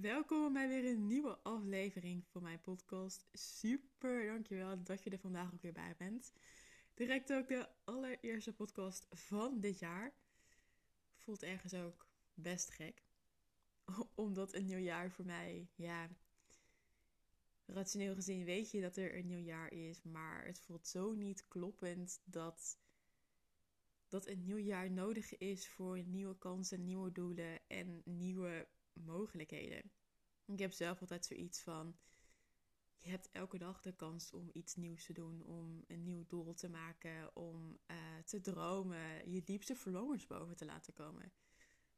Welkom bij weer een nieuwe aflevering van mijn podcast. Super, dankjewel dat je er vandaag ook weer bij bent. Direct ook de allereerste podcast van dit jaar. Voelt ergens ook best gek. Omdat een nieuw jaar voor mij, ja, rationeel gezien weet je dat er een nieuw jaar is. Maar het voelt zo niet kloppend dat, dat een nieuw jaar nodig is voor nieuwe kansen, nieuwe doelen en nieuwe mogelijkheden. Ik heb zelf altijd zoiets van: je hebt elke dag de kans om iets nieuws te doen, om een nieuw doel te maken, om uh, te dromen, je diepste verlangens boven te laten komen.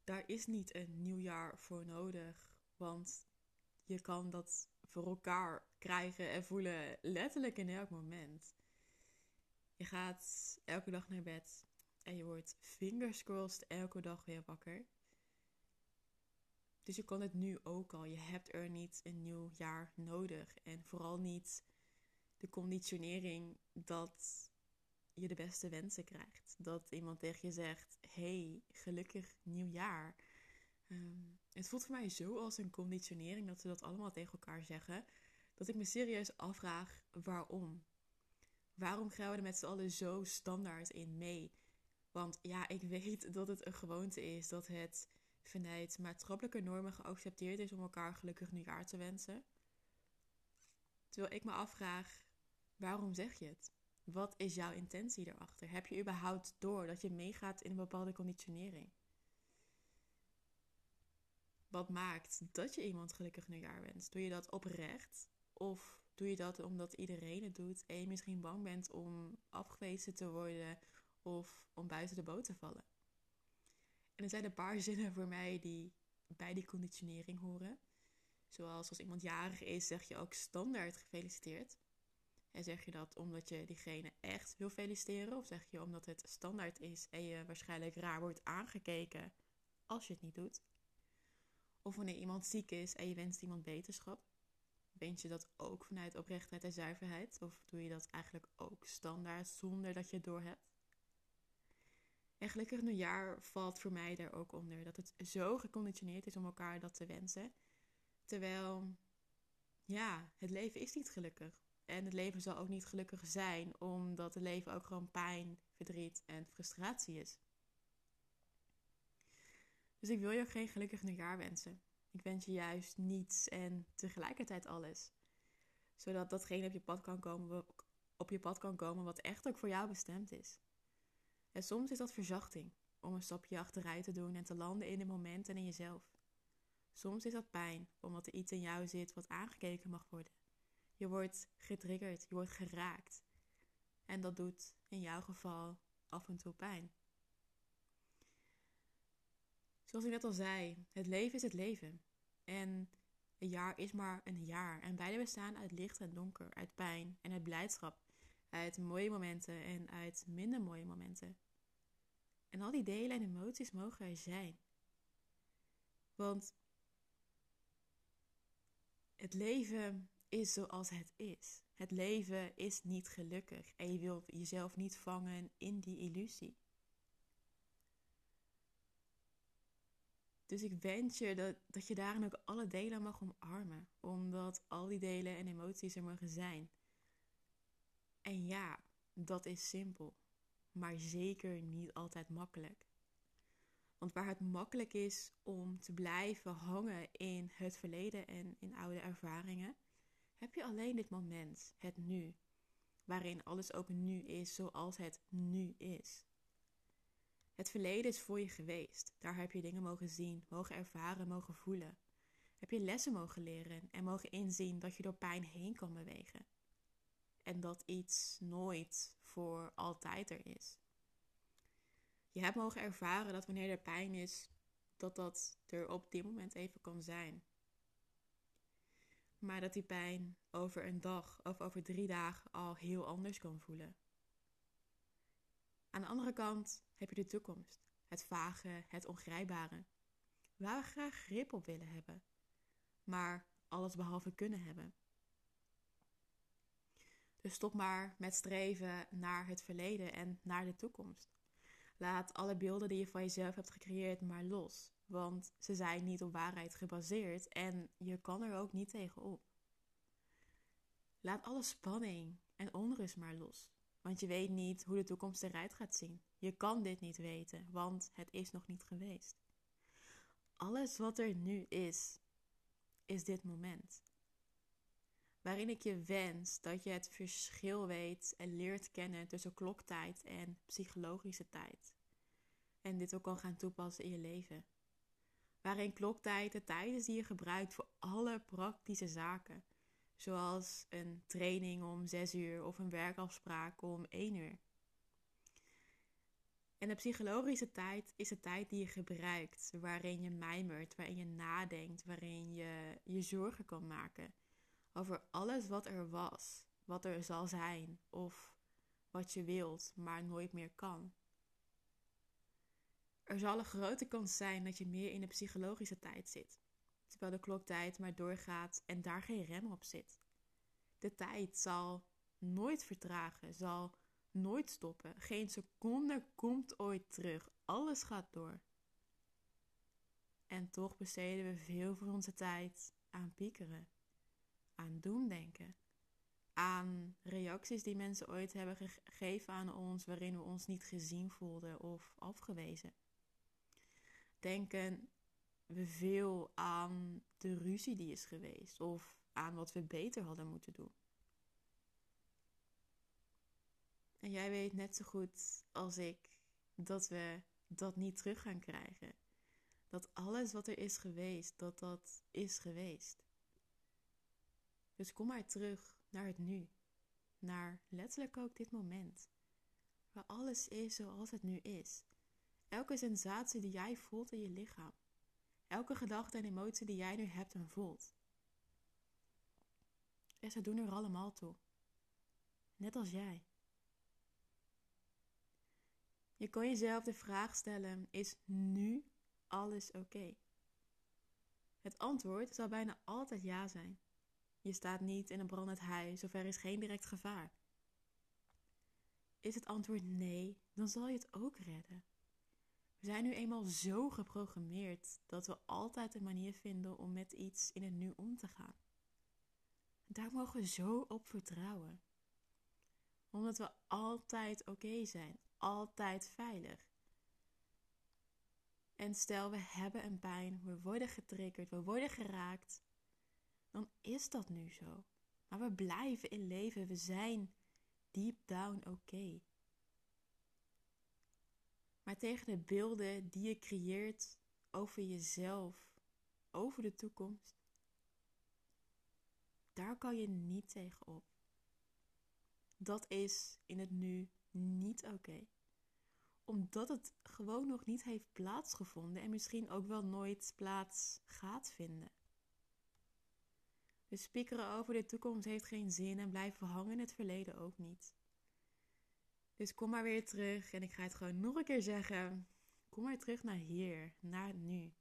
Daar is niet een nieuw jaar voor nodig, want je kan dat voor elkaar krijgen en voelen letterlijk in elk moment. Je gaat elke dag naar bed en je wordt fingers crossed elke dag weer wakker. Dus je kan het nu ook al. Je hebt er niet een nieuw jaar nodig. En vooral niet de conditionering dat je de beste wensen krijgt. Dat iemand tegen je zegt: hey, gelukkig nieuwjaar. Um, het voelt voor mij zo als een conditionering dat ze dat allemaal tegen elkaar zeggen. Dat ik me serieus afvraag waarom. Waarom gaan we er met z'n allen zo standaard in mee? Want ja, ik weet dat het een gewoonte is dat het vanuit maatschappelijke normen geaccepteerd is om elkaar gelukkig nieuwjaar te wensen. Terwijl ik me afvraag, waarom zeg je het? Wat is jouw intentie erachter? Heb je überhaupt door dat je meegaat in een bepaalde conditionering? Wat maakt dat je iemand gelukkig nieuwjaar wenst? Doe je dat oprecht? Of doe je dat omdat iedereen het doet en je misschien bang bent om afgewezen te worden of om buiten de boot te vallen? En er zijn een paar zinnen voor mij die bij die conditionering horen. Zoals als iemand jarig is, zeg je ook standaard gefeliciteerd. En zeg je dat omdat je diegene echt wil feliciteren? Of zeg je omdat het standaard is en je waarschijnlijk raar wordt aangekeken als je het niet doet? Of wanneer iemand ziek is en je wenst iemand beterschap? Wens je dat ook vanuit oprechtheid en zuiverheid? Of doe je dat eigenlijk ook standaard zonder dat je het doorhebt? En gelukkig nieuwjaar valt voor mij daar ook onder. Dat het zo geconditioneerd is om elkaar dat te wensen. Terwijl, ja, het leven is niet gelukkig. En het leven zal ook niet gelukkig zijn, omdat het leven ook gewoon pijn, verdriet en frustratie is. Dus ik wil je ook geen gelukkig nieuwjaar wensen. Ik wens je juist niets en tegelijkertijd alles. Zodat datgene op je pad kan komen, op je pad kan komen wat echt ook voor jou bestemd is. En soms is dat verzachting, om een stapje achteruit te doen en te landen in het moment en in jezelf. Soms is dat pijn, omdat er iets in jou zit wat aangekeken mag worden. Je wordt getriggerd, je wordt geraakt. En dat doet in jouw geval af en toe pijn. Zoals ik net al zei, het leven is het leven. En een jaar is maar een jaar. En beide bestaan uit licht en donker, uit pijn en uit blijdschap uit mooie momenten en uit minder mooie momenten. En al die delen en emoties mogen er zijn. Want het leven is zoals het is. Het leven is niet gelukkig en je wilt jezelf niet vangen in die illusie. Dus ik wens je dat, dat je daarin ook alle delen mag omarmen. Omdat al die delen en emoties er mogen zijn. En ja, dat is simpel, maar zeker niet altijd makkelijk. Want waar het makkelijk is om te blijven hangen in het verleden en in oude ervaringen, heb je alleen dit moment, het nu, waarin alles ook nu is zoals het nu is. Het verleden is voor je geweest. Daar heb je dingen mogen zien, mogen ervaren, mogen voelen. Heb je lessen mogen leren en mogen inzien dat je door pijn heen kan bewegen en dat iets nooit voor altijd er is. Je hebt mogen ervaren dat wanneer er pijn is, dat dat er op dit moment even kan zijn. Maar dat die pijn over een dag of over drie dagen al heel anders kan voelen. Aan de andere kant heb je de toekomst, het vage, het ongrijpbare, waar we graag grip op willen hebben, maar alles behalve kunnen hebben. Dus stop maar met streven naar het verleden en naar de toekomst. Laat alle beelden die je van jezelf hebt gecreëerd maar los. Want ze zijn niet op waarheid gebaseerd en je kan er ook niet tegenop. Laat alle spanning en onrust maar los. Want je weet niet hoe de toekomst eruit gaat zien. Je kan dit niet weten, want het is nog niet geweest. Alles wat er nu is, is dit moment. Waarin ik je wens dat je het verschil weet en leert kennen tussen kloktijd en psychologische tijd. En dit ook kan gaan toepassen in je leven. Waarin kloktijd de tijd is die je gebruikt voor alle praktische zaken. Zoals een training om 6 uur of een werkafspraak om 1 uur. En de psychologische tijd is de tijd die je gebruikt, waarin je mijmert, waarin je nadenkt, waarin je je zorgen kan maken over alles wat er was, wat er zal zijn of wat je wilt, maar nooit meer kan. Er zal een grote kans zijn dat je meer in de psychologische tijd zit, terwijl de kloktijd maar doorgaat en daar geen rem op zit. De tijd zal nooit vertragen, zal nooit stoppen. Geen seconde komt ooit terug. Alles gaat door. En toch besteden we veel van onze tijd aan piekeren, aan doemdenken, aan reacties die mensen ooit hebben gegeven aan ons waarin we ons niet gezien voelden of afgewezen. Denken we veel aan de ruzie die is geweest of aan wat we beter hadden moeten doen. En jij weet net zo goed als ik dat we dat niet terug gaan krijgen. Dat alles wat er is geweest, dat dat is geweest. Dus kom maar terug naar het nu. Naar letterlijk ook dit moment. Waar alles is zoals het nu is. Elke sensatie die jij voelt in je lichaam. Elke gedachte en emotie die jij nu hebt en voelt. En ze doen er allemaal toe. Net als jij. Je kan jezelf de vraag stellen: is nu alles oké? Het antwoord zal bijna altijd ja zijn. Je staat niet in een brandend huis of er is geen direct gevaar. Is het antwoord nee, dan zal je het ook redden. We zijn nu eenmaal zo geprogrammeerd dat we altijd een manier vinden om met iets in het nu om te gaan. Daar mogen we zo op vertrouwen. Omdat we altijd oké zijn, altijd veilig. En stel we hebben een pijn, we worden getriggerd, we worden geraakt, is dat nu zo. Maar we blijven in leven, we zijn deep down oké. Maar tegen de beelden die je creëert over jezelf, over de toekomst, daar kan je niet tegen op. Dat is in het nu niet oké. Omdat het gewoon nog niet heeft plaatsgevonden en misschien ook wel nooit plaats gaat vinden. Dus spiekeren over de toekomst heeft geen zin en blijven hangen in het verleden ook niet. Dus kom maar weer terug en ik ga het gewoon nog een keer zeggen. Kom maar terug naar hier, naar het nu.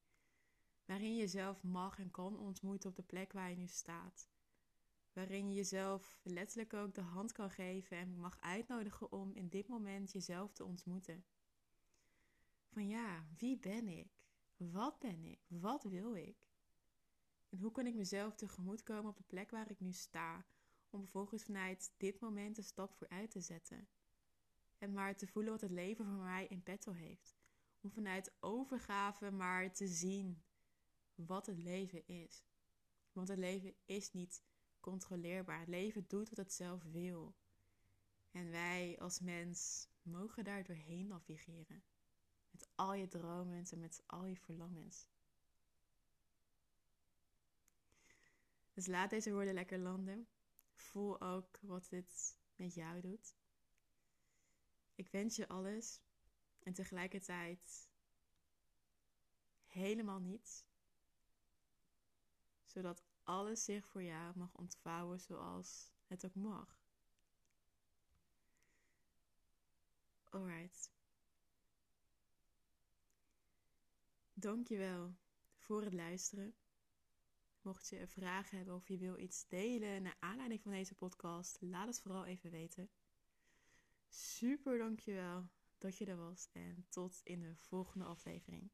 Waarin je jezelf mag en kan ontmoeten op de plek waar je nu staat waarin je jezelf letterlijk ook de hand kan geven en mag uitnodigen om in dit moment jezelf te ontmoeten. Van ja, wie ben ik? Wat ben ik? Wat wil ik? En hoe kan ik mezelf tegemoet komen op de plek waar ik nu sta, om vervolgens vanuit dit moment een stap vooruit te zetten? En maar te voelen wat het leven voor mij in petto heeft. Om vanuit overgave maar te zien wat het leven is. Want het leven is niet controleerbaar. Het leven doet wat het zelf wil. En wij als mens mogen daar doorheen navigeren. Met al je dromen en met al je verlangens. Dus laat deze woorden lekker landen. Voel ook wat dit met jou doet. Ik wens je alles en tegelijkertijd helemaal niets. Zodat alles zich voor jou mag ontvouwen zoals het ook mag. Alright. Dankjewel voor het luisteren. Mocht je vragen hebben of je wil iets delen naar aanleiding van deze podcast, laat het vooral even weten. Super dankjewel dat je er was en tot in de volgende aflevering.